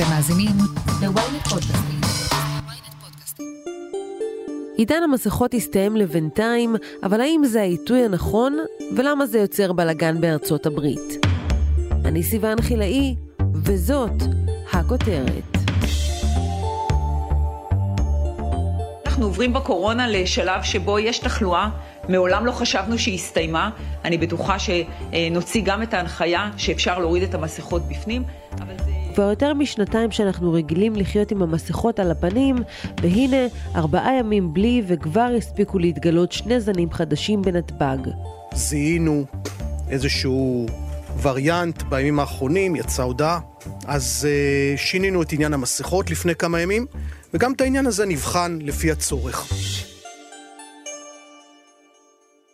אתם מאזינים ל-ynet פודקאסטים. עידן המסכות הסתיים לבינתיים, אבל האם זה העיתוי הנכון, ולמה זה יוצר בלאגן בארצות הברית? אני סיוון חילאי, וזאת הכותרת. אנחנו עוברים בקורונה לשלב שבו יש תחלואה, מעולם לא חשבנו שהיא הסתיימה. אני בטוחה שנוציא גם את ההנחיה שאפשר להוריד את המסכות בפנים, אבל זה... כבר יותר משנתיים שאנחנו רגילים לחיות עם המסכות על הפנים, והנה, ארבעה ימים בלי וכבר הספיקו להתגלות שני זנים חדשים בנתב"ג. זיהינו איזשהו וריאנט בימים האחרונים, יצאה הודעה, אז uh, שינינו את עניין המסכות לפני כמה ימים, וגם את העניין הזה נבחן לפי הצורך.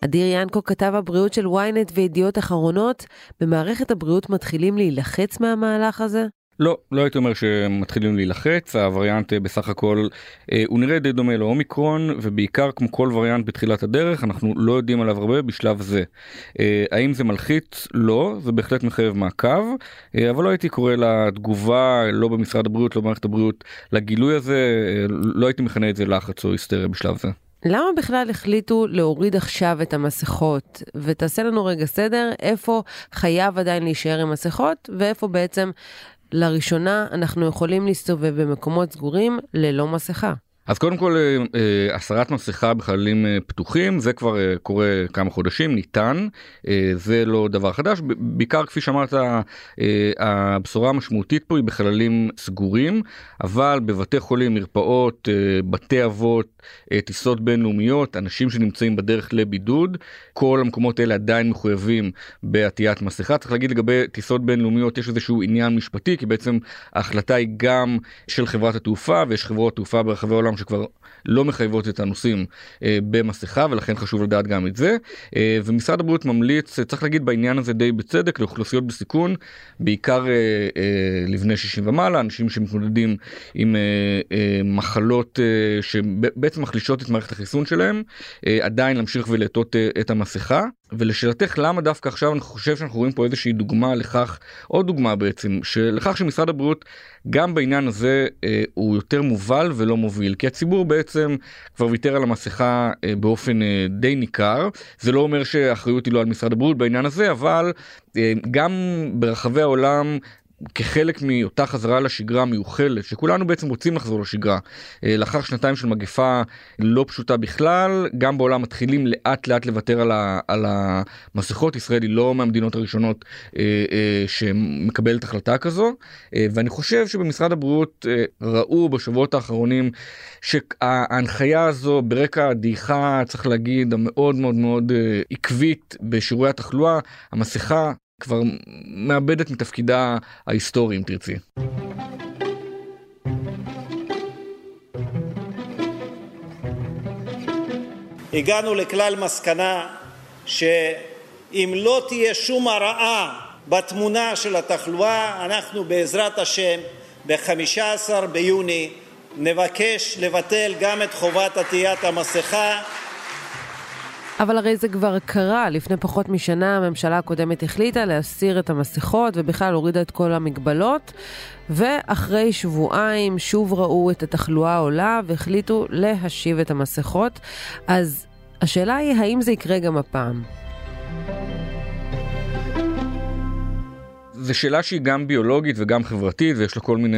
אדיר ינקו כתב הבריאות של ynet וידיעות אחרונות, במערכת הבריאות מתחילים להילחץ מהמהלך הזה? לא, לא הייתי אומר שמתחילים להילחץ, הווריאנט אה, בסך הכל אה, הוא נראה די דומה לאומיקרון ובעיקר כמו כל וריאנט בתחילת הדרך אנחנו לא יודעים עליו הרבה בשלב זה. אה, האם זה מלחיץ? לא, זה בהחלט מחייב מעקב, אבל לא הייתי קורא לתגובה לא במשרד הבריאות לא במערכת הבריאות לגילוי הזה, לא הייתי מכנה את זה לחץ או היסטריה בשלב זה. למה בכלל החליטו להוריד עכשיו את המסכות? ותעשה לנו רגע סדר, איפה חייב עדיין להישאר עם מסכות, ואיפה בעצם לראשונה אנחנו יכולים להסתובב במקומות סגורים ללא מסכה. אז קודם כל אה, אה, הסרת מסכה בחללים אה, פתוחים זה כבר קורה כמה חודשים ניתן זה לא דבר חדש בעיקר כפי שאמרת הבשורה המשמעותית פה היא בחללים סגורים אבל בבתי חולים מרפאות בתי אבות טיסות בינלאומיות אנשים שנמצאים בדרך לבידוד כל המקומות האלה עדיין מחויבים בעטיית מסכה. צריך להגיד לגבי טיסות בינלאומיות יש איזשהו עניין משפטי כי בעצם ההחלטה היא גם של חברת התעופה ויש חברות תעופה ברחבי העולם שכבר לא מחייבות את הנוסעים אה, במסכה ולכן חשוב לדעת גם את זה. אה, ומשרד הבריאות ממליץ צריך להגיד בעניין הזה די בצדק לאוכלוסיות בסיכון בעיקר אה, אה, לבני 60 ומעלה אנשים שמתמודדים עם אה, אה, מחלות אה, שבעצם מחלישות את מערכת החיסון שלהם אה, עדיין להמשיך ולעטות אה, את המסכה ולשאלתך למה דווקא עכשיו אני חושב שאנחנו רואים פה איזושהי דוגמה לכך עוד דוגמה בעצם שלכך שמשרד הבריאות גם בעניין הזה אה, הוא יותר מובל ולא מוביל. כי הציבור בעצם כבר ויתר על המסכה אה, באופן אה, די ניכר. זה לא אומר שהאחריות היא לא על משרד הבריאות בעניין הזה אבל אה, גם ברחבי העולם כחלק מאותה חזרה לשגרה המיוחלת שכולנו בעצם רוצים לחזור לשגרה אה, לאחר שנתיים של מגפה לא פשוטה בכלל גם בעולם מתחילים לאט לאט לוותר על, ה, על המסכות. ישראל היא לא מהמדינות הראשונות אה, אה, שמקבלת החלטה כזו ואני חושב שבמשרד הבריאות ראו בשבועות האחרונים שההנחיה הזו ברקע הדעיכה צריך להגיד המאוד מאוד מאוד עקבית בשיעורי התחלואה המסכה כבר מאבדת מתפקידה ההיסטורי אם תרצי. הגענו לכלל מסקנה שאם לא תהיה שום הרעה בתמונה של התחלואה אנחנו בעזרת השם ב-15 ביוני נבקש לבטל גם את חובת עטיית המסכה אבל הרי זה כבר קרה, לפני פחות משנה הממשלה הקודמת החליטה להסיר את המסכות ובכלל הורידה את כל המגבלות, ואחרי שבועיים שוב ראו את התחלואה עולה והחליטו להשיב את המסכות. אז השאלה היא, האם זה יקרה גם הפעם? זו שאלה שהיא גם ביולוגית וגם חברתית ויש לה כל מיני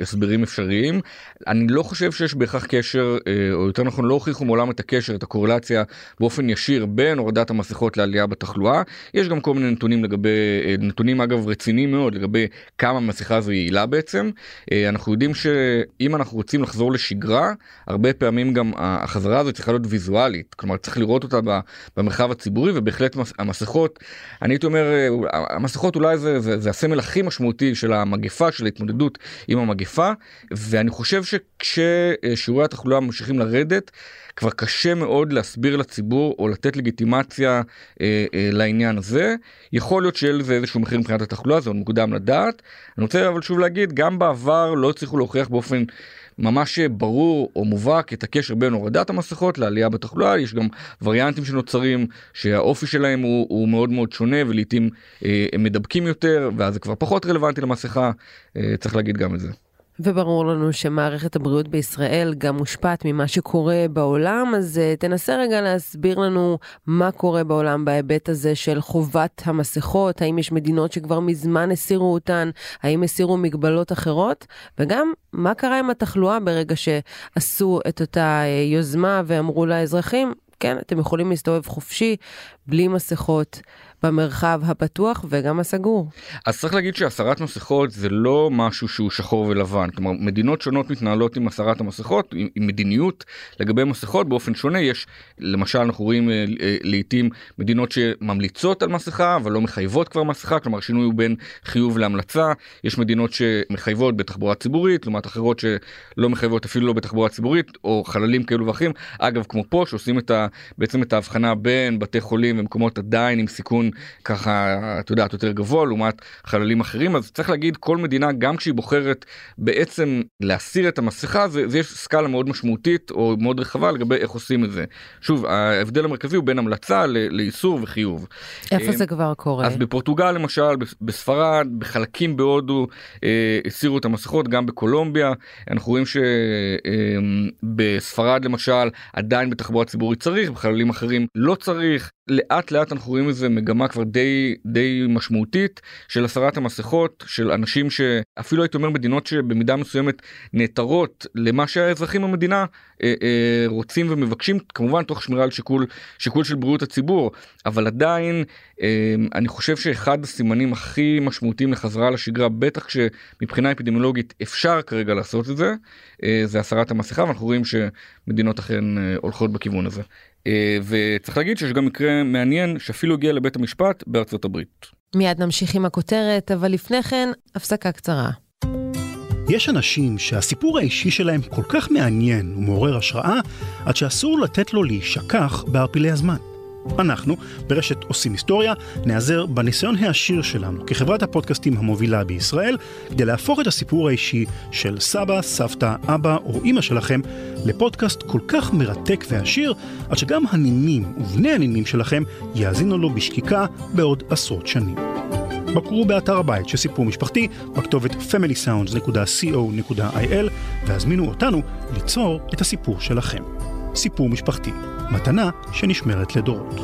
הסברים אפשריים. אני לא חושב שיש בהכרח קשר, אה, או יותר נכון לא הוכיחו מעולם את הקשר, את הקורלציה באופן ישיר בין הורדת המסכות לעלייה בתחלואה. יש גם כל מיני נתונים לגבי, אה, נתונים אגב רציניים מאוד לגבי כמה המסכה הזו יעילה בעצם. אה, אנחנו יודעים שאם אנחנו רוצים לחזור לשגרה, הרבה פעמים גם החזרה הזו צריכה להיות ויזואלית, כלומר צריך לראות אותה במרחב הציבורי ובהחלט המסכות, אני הייתי אומר, המסכות אולי זה זה, זה הסמל הכי משמעותי של המגפה, של ההתמודדות עם המגפה, ואני חושב שכששיעורי התחלואה ממשיכים לרדת, כבר קשה מאוד להסביר לציבור או לתת לגיטימציה אה, אה, לעניין הזה. יכול להיות שיהיה לזה איזשהו מחיר מבחינת התחלואה, זה עוד מוקדם לדעת. אני רוצה אבל שוב להגיד, גם בעבר לא הצליחו להוכיח באופן ממש ברור או מובהק את הקשר בין הורדת המסכות לעלייה בתחלואה, יש גם וריאנטים שנוצרים שהאופי שלהם הוא, הוא מאוד מאוד שונה ולעיתים אה, הם מדבקים יותר ואז זה כבר פחות רלוונטי למסכה, אה, צריך להגיד גם את זה. וברור לנו שמערכת הבריאות בישראל גם מושפעת ממה שקורה בעולם, אז uh, תנסה רגע להסביר לנו מה קורה בעולם בהיבט הזה של חובת המסכות, האם יש מדינות שכבר מזמן הסירו אותן, האם הסירו מגבלות אחרות, וגם מה קרה עם התחלואה ברגע שעשו את אותה uh, יוזמה ואמרו לאזרחים, כן, אתם יכולים להסתובב חופשי, בלי מסכות, במרחב הפתוח וגם הסגור. אז צריך להגיד שהסרת מסכות זה לא משהו שהוא שחור ולבן. כלומר, מדינות שונות מתנהלות עם הסרת המסכות, עם, עם מדיניות לגבי מסכות באופן שונה. יש, למשל, אנחנו רואים אה, אה, מדינות שממליצות על מסכה, אבל לא מחייבות כבר מסכה, כלומר, השינוי הוא בין חיוב להמלצה. יש מדינות שמחייבות בתחבורה ציבורית, לעומת אחרות שלא מחייבות אפילו לא בתחבורה ציבורית, או חללים כאלו ואחרים. אגב, כמו פה, שעושים את ה, בעצם את ההבחנה בין בתי חולים ומקומות עדיין עם סיכון ככה את יודעת יותר גבוה לעומת חללים אחרים אז צריך להגיד כל מדינה גם כשהיא בוחרת בעצם להסיר את המסכה זה, זה יש סקאלה מאוד משמעותית או מאוד רחבה לגבי איך עושים את זה. שוב ההבדל המרכזי הוא בין המלצה לאיסור וחיוב. איפה זה כבר קורה? אז בפורטוגל למשל בספרד בחלקים בהודו אה, הסירו את המסכות גם בקולומביה אנחנו רואים שבספרד אה, למשל עדיין בתחבורה ציבורית צריך בחללים אחרים לא צריך לאט לאט אנחנו רואים איזה מגמה כבר די די משמעותית של הסרת המסכות של אנשים שאפילו הייתי אומר מדינות שבמידה מסוימת נעתרות למה שהאזרחים במדינה אה, אה, רוצים ומבקשים כמובן תוך שמירה על שיקול שיקול של בריאות הציבור אבל עדיין אה, אני חושב שאחד הסימנים הכי משמעותיים לחזרה לשגרה בטח שמבחינה אפידמיולוגית אפשר כרגע לעשות את זה אה, זה הסרת המסכה ואנחנו רואים שמדינות אכן אה, הולכות בכיוון הזה. אה, וצריך להגיד שיש גם מקרה מעניין שאפילו הגיע לבית המשפט בארצות הברית. מיד נמשיך עם הכותרת, אבל לפני כן, הפסקה קצרה. יש אנשים שהסיפור האישי שלהם כל כך מעניין ומעורר השראה, עד שאסור לתת לו להישכח בערפילי הזמן. אנחנו, ברשת עושים היסטוריה, נעזר בניסיון העשיר שלנו כחברת הפודקאסטים המובילה בישראל, כדי להפוך את הסיפור האישי של סבא, סבתא, אבא או אימא שלכם לפודקאסט כל כך מרתק ועשיר, עד שגם הנינים ובני הנינים שלכם יאזינו לו בשקיקה בעוד עשרות שנים. בקרו באתר הבית של סיפור משפחתי בכתובת familysounds.co.il והזמינו אותנו ליצור את הסיפור שלכם. סיפור משפחתי, מתנה שנשמרת לדורות.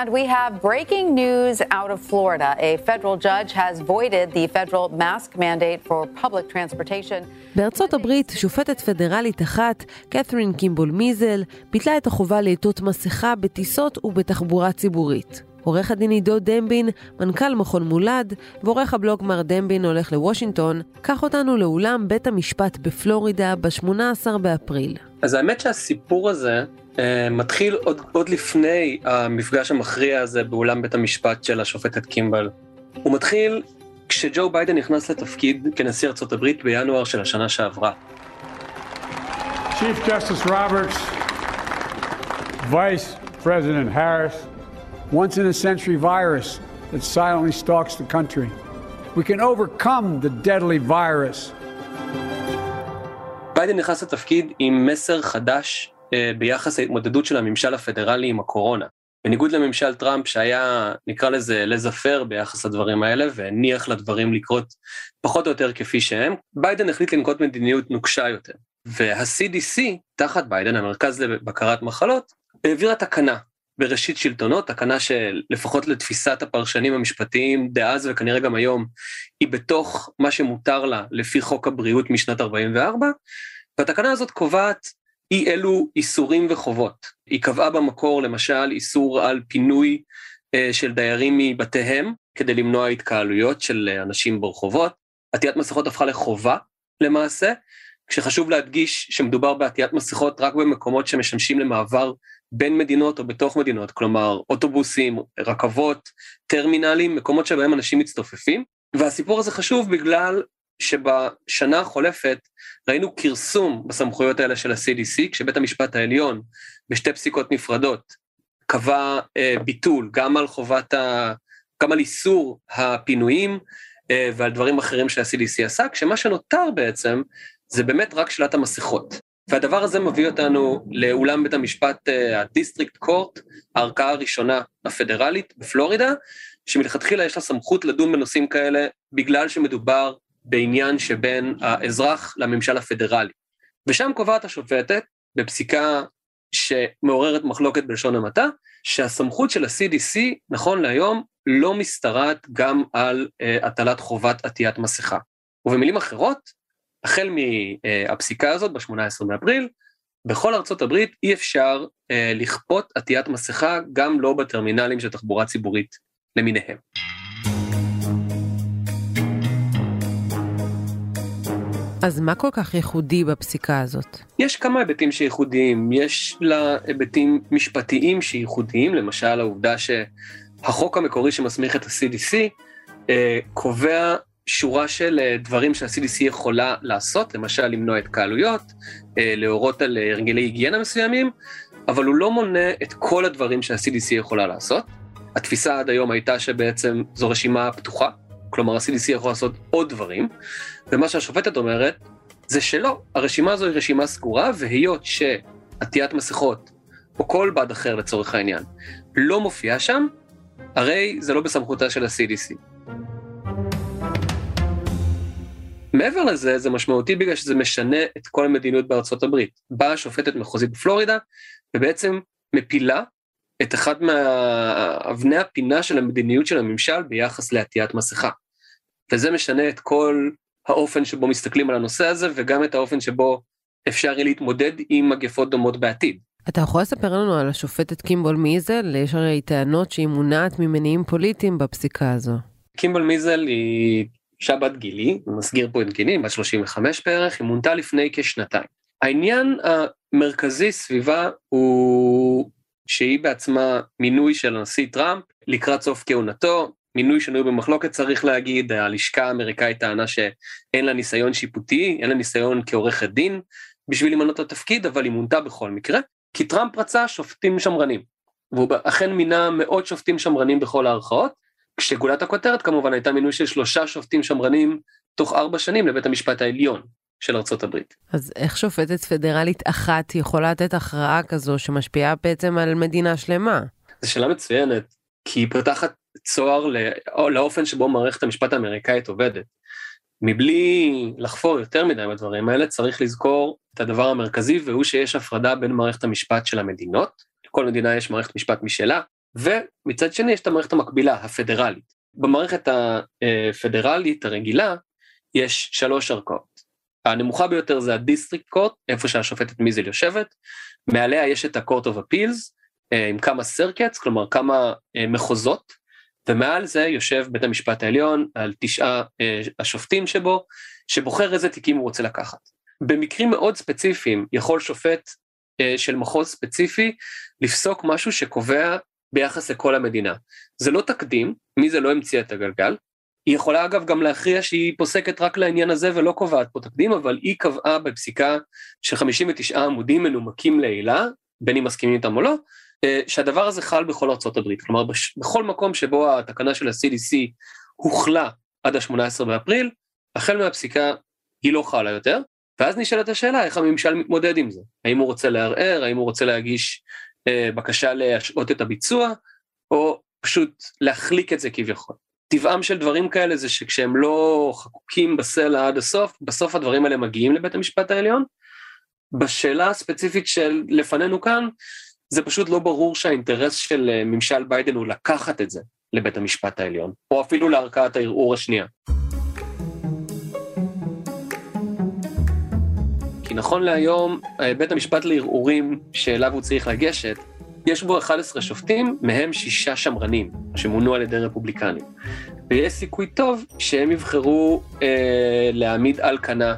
And we have breaking news out of Florida. A federal judge has voided the federal mask mandate for public transportation. בארצות הברית, שופטת פדרלית אחת, קת'רין קימבול מיזל, ביטלה את החובה לעטות מסכה בטיסות ובתחבורה ציבורית. עורך הדין עידו דמבין, מנכ"ל מכון מולד, ועורך הבלוג מר דמבין הולך לוושינגטון, קח אותנו לאולם בית המשפט בפלורידה ב-18 באפריל. אז האמת שהסיפור הזה אה, מתחיל עוד, עוד לפני המפגש המכריע הזה באולם בית המשפט של השופטת קימבל. הוא מתחיל כשג'ו ביידן נכנס לתפקיד כנשיא ארה"ב בינואר של השנה שעברה. Chief Justice Roberts, Vice President Harris, once in a century virus that silently stalks the country. We can overcome the deadly virus. ביידן נכנס לתפקיד עם מסר חדש אה, ביחס להתמודדות של הממשל הפדרלי עם הקורונה. בניגוד לממשל טראמפ שהיה, נקרא לזה, laissez-faire ביחס לדברים האלה והניח לדברים לקרות פחות או יותר כפי שהם, ביידן החליט לנקוט מדיניות נוקשה יותר. וה-CDC, תחת ביידן, המרכז לבקרת מחלות, העבירה תקנה בראשית שלטונו, תקנה שלפחות לתפיסת הפרשנים המשפטיים דאז וכנראה גם היום, היא בתוך מה שמותר לה לפי חוק הבריאות משנת 44, והתקנה הזאת קובעת אי אלו איסורים וחובות. היא קבעה במקור למשל איסור על פינוי אה, של דיירים מבתיהם כדי למנוע התקהלויות של אנשים ברחובות. עטיית מסכות הפכה לחובה למעשה, כשחשוב להדגיש שמדובר בעטיית מסכות רק במקומות שמשמשים למעבר בין מדינות או בתוך מדינות, כלומר אוטובוסים, רכבות, טרמינלים, מקומות שבהם אנשים מצטופפים. והסיפור הזה חשוב בגלל שבשנה החולפת ראינו כרסום בסמכויות האלה של ה-CDC, כשבית המשפט העליון, בשתי פסיקות נפרדות, קבע אה, ביטול גם על חובת ה... גם על איסור הפינויים אה, ועל דברים אחרים שה-CDC עשה, כשמה שנותר בעצם זה באמת רק שאלת המסכות. והדבר הזה מביא אותנו לאולם בית המשפט ה district court, הערכאה הראשונה הפדרלית בפלורידה, שמלכתחילה יש לה סמכות לדון בנושאים כאלה בגלל שמדובר בעניין שבין האזרח לממשל הפדרלי. ושם קובעת השופטת, בפסיקה שמעוררת מחלוקת בלשון המעטה, שהסמכות של ה-CDC, נכון להיום, לא משתרעת גם על uh, הטלת חובת עטיית מסכה. ובמילים אחרות, החל מהפסיקה הזאת ב-18 באפריל, בכל ארצות הברית אי אפשר uh, לכפות עטיית מסכה, גם לא בטרמינלים של תחבורה ציבורית למיניהם. אז מה כל כך ייחודי בפסיקה הזאת? יש כמה היבטים שייחודיים, יש לה היבטים משפטיים שייחודיים, למשל העובדה שהחוק המקורי שמסמיך את ה-CDC אה, קובע שורה של אה, דברים שה-CDC יכולה לעשות, למשל למנוע התקהלויות, אה, להורות על הרגלי היגיינה מסוימים, אבל הוא לא מונה את כל הדברים שה-CDC יכולה לעשות. התפיסה עד היום הייתה שבעצם זו רשימה פתוחה, כלומר ה-CDC יכול לעשות עוד דברים, ומה שהשופטת אומרת זה שלא, הרשימה הזו היא רשימה סגורה, והיות שעטיית מסכות, או כל בד אחר לצורך העניין, לא מופיע שם, הרי זה לא בסמכותה של ה-CDC. מעבר לזה, זה משמעותי בגלל שזה משנה את כל המדיניות בארצות הברית. באה שופטת מחוזית בפלורידה, ובעצם מפילה את אחד מאבני הפינה של המדיניות של הממשל ביחס לעטיית מסכה. וזה משנה את כל האופן שבו מסתכלים על הנושא הזה, וגם את האופן שבו אפשר יהיה להתמודד עם מגפות דומות בעתיד. אתה יכול לספר לנו על השופטת קימבול מיזל? יש הרי טענות שהיא מונעת ממניעים פוליטיים בפסיקה הזו. קימבול מיזל היא אישה בת גילי, מסגיר פה את גילי, בת 35 בערך, היא מונתה לפני כשנתיים. העניין המרכזי סביבה הוא שהיא בעצמה מינוי של הנשיא טראמפ לקראת סוף כהונתו, מינוי שנוי במחלוקת צריך להגיד, הלשכה האמריקאית טענה שאין לה ניסיון שיפוטי, אין לה ניסיון כעורכת דין בשביל למנות את התפקיד, אבל היא מונתה בכל מקרה, כי טראמפ רצה שופטים שמרנים, והוא אכן מינה מאות שופטים שמרנים בכל הערכאות, כשגולת הכותרת כמובן הייתה מינוי של שלושה שופטים שמרנים תוך ארבע שנים לבית המשפט העליון. של ארצות הברית. אז איך שופטת פדרלית אחת יכולה לתת הכרעה כזו שמשפיעה בעצם על מדינה שלמה? זו שאלה מצוינת, כי היא פותחת צוהר לאופן שבו מערכת המשפט האמריקאית עובדת. מבלי לחפור יותר מדי בדברים האלה, צריך לזכור את הדבר המרכזי, והוא שיש הפרדה בין מערכת המשפט של המדינות, לכל מדינה יש מערכת משפט משלה, ומצד שני יש את המערכת המקבילה, הפדרלית. במערכת הפדרלית הרגילה יש שלוש ערכאות. הנמוכה ביותר זה ה-district court, איפה שהשופטת מיזל יושבת, מעליה יש את ה-court of appeals, אה, עם כמה circuits, כלומר כמה אה, מחוזות, ומעל זה יושב בית המשפט העליון על תשעה אה, השופטים שבו, שבוחר איזה תיקים הוא רוצה לקחת. במקרים מאוד ספציפיים יכול שופט של מחוז ספציפי לפסוק משהו שקובע ביחס לכל המדינה. זה לא תקדים, מי זה לא המציא את הגלגל, היא יכולה אגב גם להכריע שהיא פוסקת רק לעניין הזה ולא קובעת פה תקדים, אבל היא קבעה בפסיקה של 59 עמודים מנומקים לעילה, בין אם מסכימים איתם או לא, אה, שהדבר הזה חל בכל ארצות הברית. כלומר, בכל מקום שבו התקנה של ה-CDC הוחלה עד ה-18 באפריל, החל מהפסיקה היא לא חלה יותר, ואז נשאלת השאלה איך הממשל מתמודד עם זה. האם הוא רוצה לערער, האם הוא רוצה להגיש בקשה להשעות את הביצוע, או פשוט להחליק את זה כביכול. טבעם של דברים כאלה זה שכשהם לא חקוקים בסלע עד הסוף, בסוף הדברים האלה מגיעים לבית המשפט העליון. בשאלה הספציפית של לפנינו כאן, זה פשוט לא ברור שהאינטרס של אה, ממשל ביידן הוא לקחת את זה לבית המשפט העליון, או אפילו לערכאת הערעור השנייה. כי נכון להיום, אה, בית המשפט לערעורים שאליו הוא צריך לגשת, יש בו 11 שופטים, מהם שישה שמרנים, שמונו על ידי רפובליקנים. ויש סיכוי טוב שהם יבחרו אה, להעמיד על כנה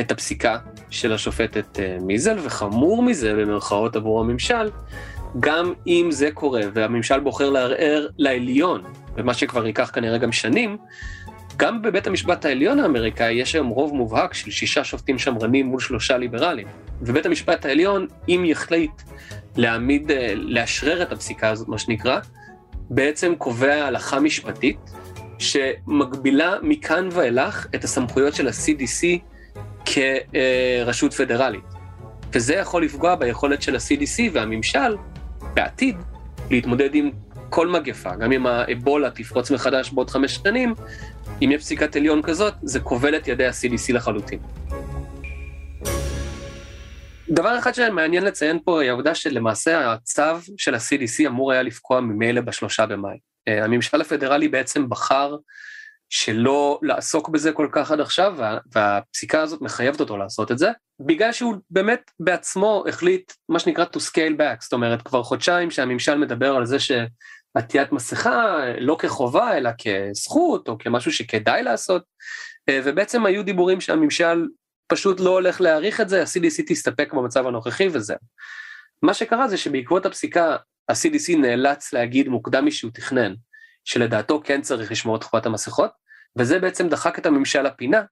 את הפסיקה של השופטת אה, מיזל, וחמור מזה, במרכאות עבור הממשל, גם אם זה קורה והממשל בוחר לערער לעליון, ומה שכבר ייקח כנראה גם שנים, גם בבית המשפט העליון האמריקאי יש היום רוב מובהק של שישה שופטים שמרנים מול שלושה ליברלים. ובית המשפט העליון, אם יחליט להעמיד, לאשרר את הפסיקה הזאת, מה שנקרא, בעצם קובע הלכה משפטית שמגבילה מכאן ואילך את הסמכויות של ה-CDC כרשות פדרלית. וזה יכול לפגוע ביכולת של ה-CDC והממשל בעתיד להתמודד עם כל מגפה, גם אם האבולה תפרוץ מחדש בעוד חמש שנים, אם יש פסיקת עליון כזאת, זה כובל את ידי ה-CDC לחלוטין. דבר אחד שמעניין לציין פה היא העובדה שלמעשה הצו של ה-CDC אמור היה לפקוע ממילא בשלושה במאי. אה, הממשל הפדרלי בעצם בחר שלא לעסוק בזה כל כך עד עכשיו, וה, והפסיקה הזאת מחייבת אותו לעשות את זה, בגלל שהוא באמת בעצמו החליט מה שנקרא to scale back, זאת אומרת כבר חודשיים שהממשל מדבר על זה שעטיית מסכה לא כחובה אלא כזכות או כמשהו שכדאי לעשות, אה, ובעצם היו דיבורים שהממשל פשוט לא הולך להעריך את זה, ה-CDC תסתפק במצב הנוכחי וזהו. מה שקרה זה שבעקבות הפסיקה ה-CDC נאלץ להגיד מוקדם משהוא תכנן, שלדעתו כן צריך לשמור את חובת המסכות, וזה בעצם דחק את הממשל לפינה,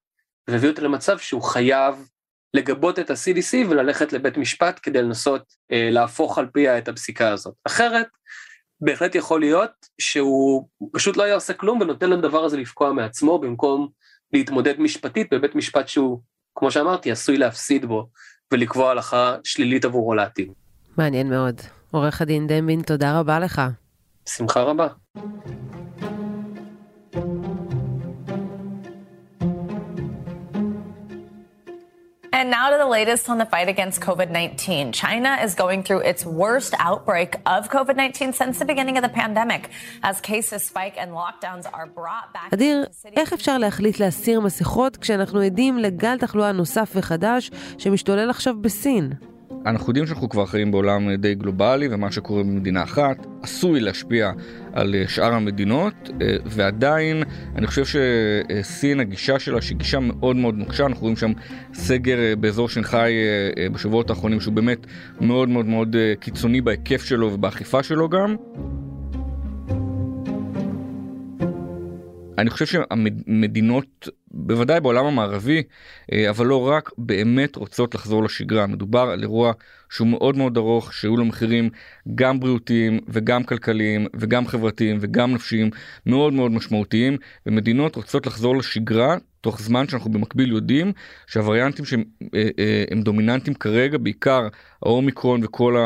והביא אותו למצב שהוא חייב לגבות את ה-CDC וללכת לבית משפט כדי לנסות אה, להפוך על פיה את הפסיקה הזאת. אחרת, בהחלט יכול להיות שהוא פשוט לא היה עושה כלום ונותן לדבר הזה לפקוע מעצמו במקום להתמודד משפטית בבית משפט שהוא, כמו שאמרתי, עשוי להפסיד בו ולקבוע הלכה שלילית עבורו לעתיד. מעניין מאוד. עורך הדין דמבין, תודה רבה לך. בשמחה רבה. And now to the latest on the fight against COVID 19. China is going through its worst outbreak of COVID 19 since the beginning of the pandemic, as cases spike and lockdowns are brought back. אדיר, איך אפשר להחליט להסיר מסכות כשאנחנו עדים לגל תחלואה נוסף וחדש שמשתולל עכשיו בסין? אנחנו יודעים שאנחנו כבר חיים בעולם די גלובלי ומה שקורה במדינה אחת עשוי להשפיע על אה, שאר המדינות אה, ועדיין אני חושב שסין הגישה שלה שהיא גישה מאוד מאוד נוקשה אנחנו רואים שם סגר אה, באזור שנגחאי בשבועות האחרונים שהוא באמת מאוד מאוד מאוד קיצוני בהיקף שלו ובאכיפה שלו גם אני חושב שהמדינות, בוודאי בעולם המערבי, אה, אבל לא רק, באמת רוצות לחזור לשגרה. מדובר על אירוע שהוא מאוד מאוד ארוך, שהיו לו מחירים גם בריאותיים וגם כלכליים וגם חברתיים וגם נפשיים מאוד מאוד משמעותיים, ומדינות רוצות לחזור לשגרה תוך זמן שאנחנו במקביל יודעים שהווריאנטים שהם אה, אה, הם דומיננטיים כרגע, בעיקר האומיקרון וכל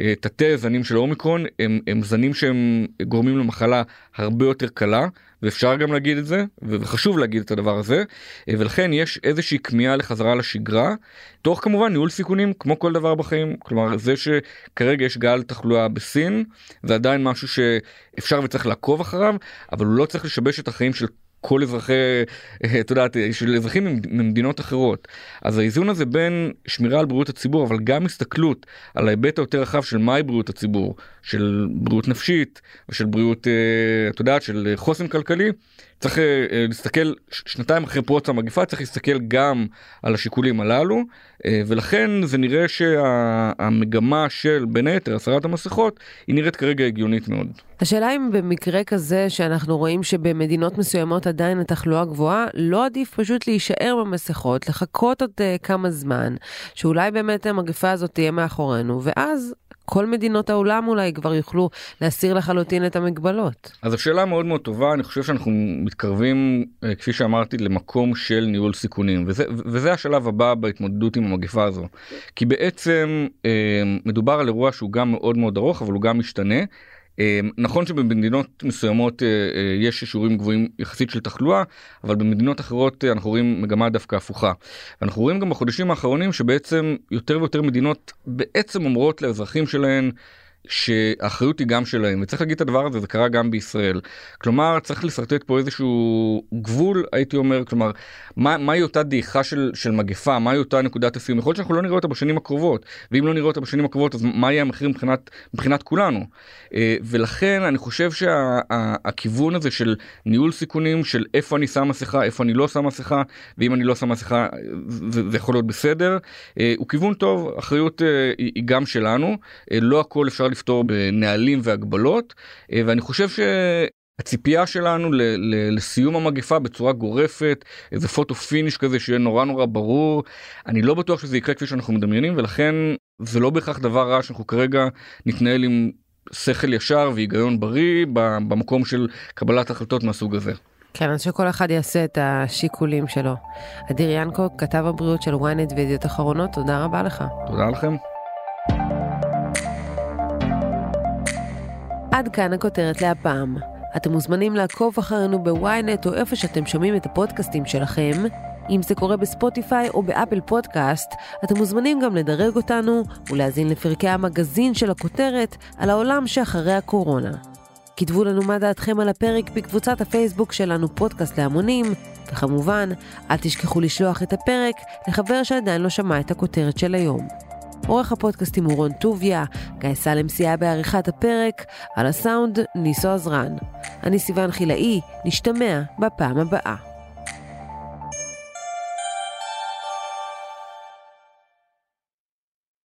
התתי זנים של האומיקרון, הם, הם זנים שהם גורמים למחלה הרבה יותר קלה. ואפשר גם להגיד את זה וחשוב להגיד את הדבר הזה ולכן יש איזושהי כמיהה לחזרה לשגרה תוך כמובן ניהול סיכונים כמו כל דבר בחיים כלומר זה שכרגע יש גל תחלואה בסין זה עדיין משהו שאפשר וצריך לעקוב אחריו אבל הוא לא צריך לשבש את החיים של כל אזרחי, את יודעת, של אזרחים ממדינות אחרות. אז האיזון הזה בין שמירה על בריאות הציבור, אבל גם הסתכלות על ההיבט היותר רחב של מהי בריאות הציבור, של בריאות נפשית ושל בריאות, אה, את יודעת, של חוסן כלכלי, צריך אה, אה, להסתכל שנתיים אחרי פרוץ המגיפה צריך להסתכל גם על השיקולים הללו אה, ולכן זה נראה שהמגמה של בין היתר הסרת המסכות היא נראית כרגע הגיונית מאוד. השאלה אם במקרה כזה שאנחנו רואים שבמדינות מסוימות עדיין התחלואה גבוהה לא עדיף פשוט להישאר במסכות לחכות עוד כמה זמן שאולי באמת המגפה הזאת תהיה מאחורינו ואז כל מדינות העולם אולי כבר יוכלו להסיר לחלוטין את המגבלות. אז השאלה מאוד מאוד טובה, אני חושב שאנחנו מתקרבים, אה, כפי שאמרתי, למקום של ניהול סיכונים, וזה, וזה השלב הבא בהתמודדות עם המגפה הזו. כי בעצם אה, מדובר על אירוע שהוא גם מאוד מאוד ארוך, אבל הוא גם משתנה. אמ, נכון שבמדינות מסוימות אה, אה, יש שיעורים גבוהים יחסית של תחלואה, אבל במדינות אחרות אה, אנחנו רואים מגמה דווקא הפוכה. אנחנו רואים גם בחודשים האחרונים שבעצם יותר ויותר מדינות בעצם אומרות לאזרחים שלהן שהאחריות היא גם שלהם וצריך להגיד את הדבר הזה זה קרה גם בישראל. כלומר צריך לשרטט פה איזשהו גבול הייתי אומר כלומר מה, מהי אותה דעיכה של, של מגפה? מהי אותה נקודת הסיום? יכול להיות שאנחנו לא נראה אותה בשנים הקרובות. ואם לא נראה אותה בשנים הקרובות אז מה יהיה המחיר מבחינת מבחינת כולנו? אה, ולכן אני חושב שהכיוון שה, הזה של ניהול סיכונים של איפה אני שם מסכה איפה אני לא שם מסכה ואם אני לא שם מסכה זה, זה יכול להיות בסדר. אה, הוא כיוון טוב אחריות אה, היא גם שלנו. לא הכל אפשר לפתור בנהלים והגבלות אה, ואני חושב שהציפייה שלנו ל- ל- לסיום המגפה בצורה גורפת איזה פוטו פיניש כזה שיהיה נורא נורא ברור אני לא בטוח שזה יקרה כפי שאנחנו מדמיינים ולכן זה לא בהכרח דבר רע שאנחנו כרגע נתנהל עם שכל ישר והיגיון בריא במקום של קבלת החלטות מהסוג הזה. כן, אז שכל אחד יעשה את השיקולים שלו. אדיר ינקו, כתב הבריאות של ynet וידיעות אחרונות, תודה רבה לך. תודה לכם. עד כאן הכותרת להפעם. אתם מוזמנים לעקוב אחרינו בוויינט או איפה שאתם שומעים את הפודקאסטים שלכם. אם זה קורה בספוטיפיי או באפל פודקאסט, אתם מוזמנים גם לדרג אותנו ולהזין לפרקי המגזין של הכותרת על העולם שאחרי הקורונה. כתבו לנו מה דעתכם על הפרק בקבוצת הפייסבוק שלנו פודקאסט להמונים, וכמובן, אל תשכחו לשלוח את הפרק לחבר שעדיין לא שמע את הכותרת של היום. עורך הפודקאסטים הוא רון טוביה, גיא סלם סייע בעריכת הפרק, על הסאונד ניסו עזרן. אני סיוון חילאי, נשתמע בפעם הבאה.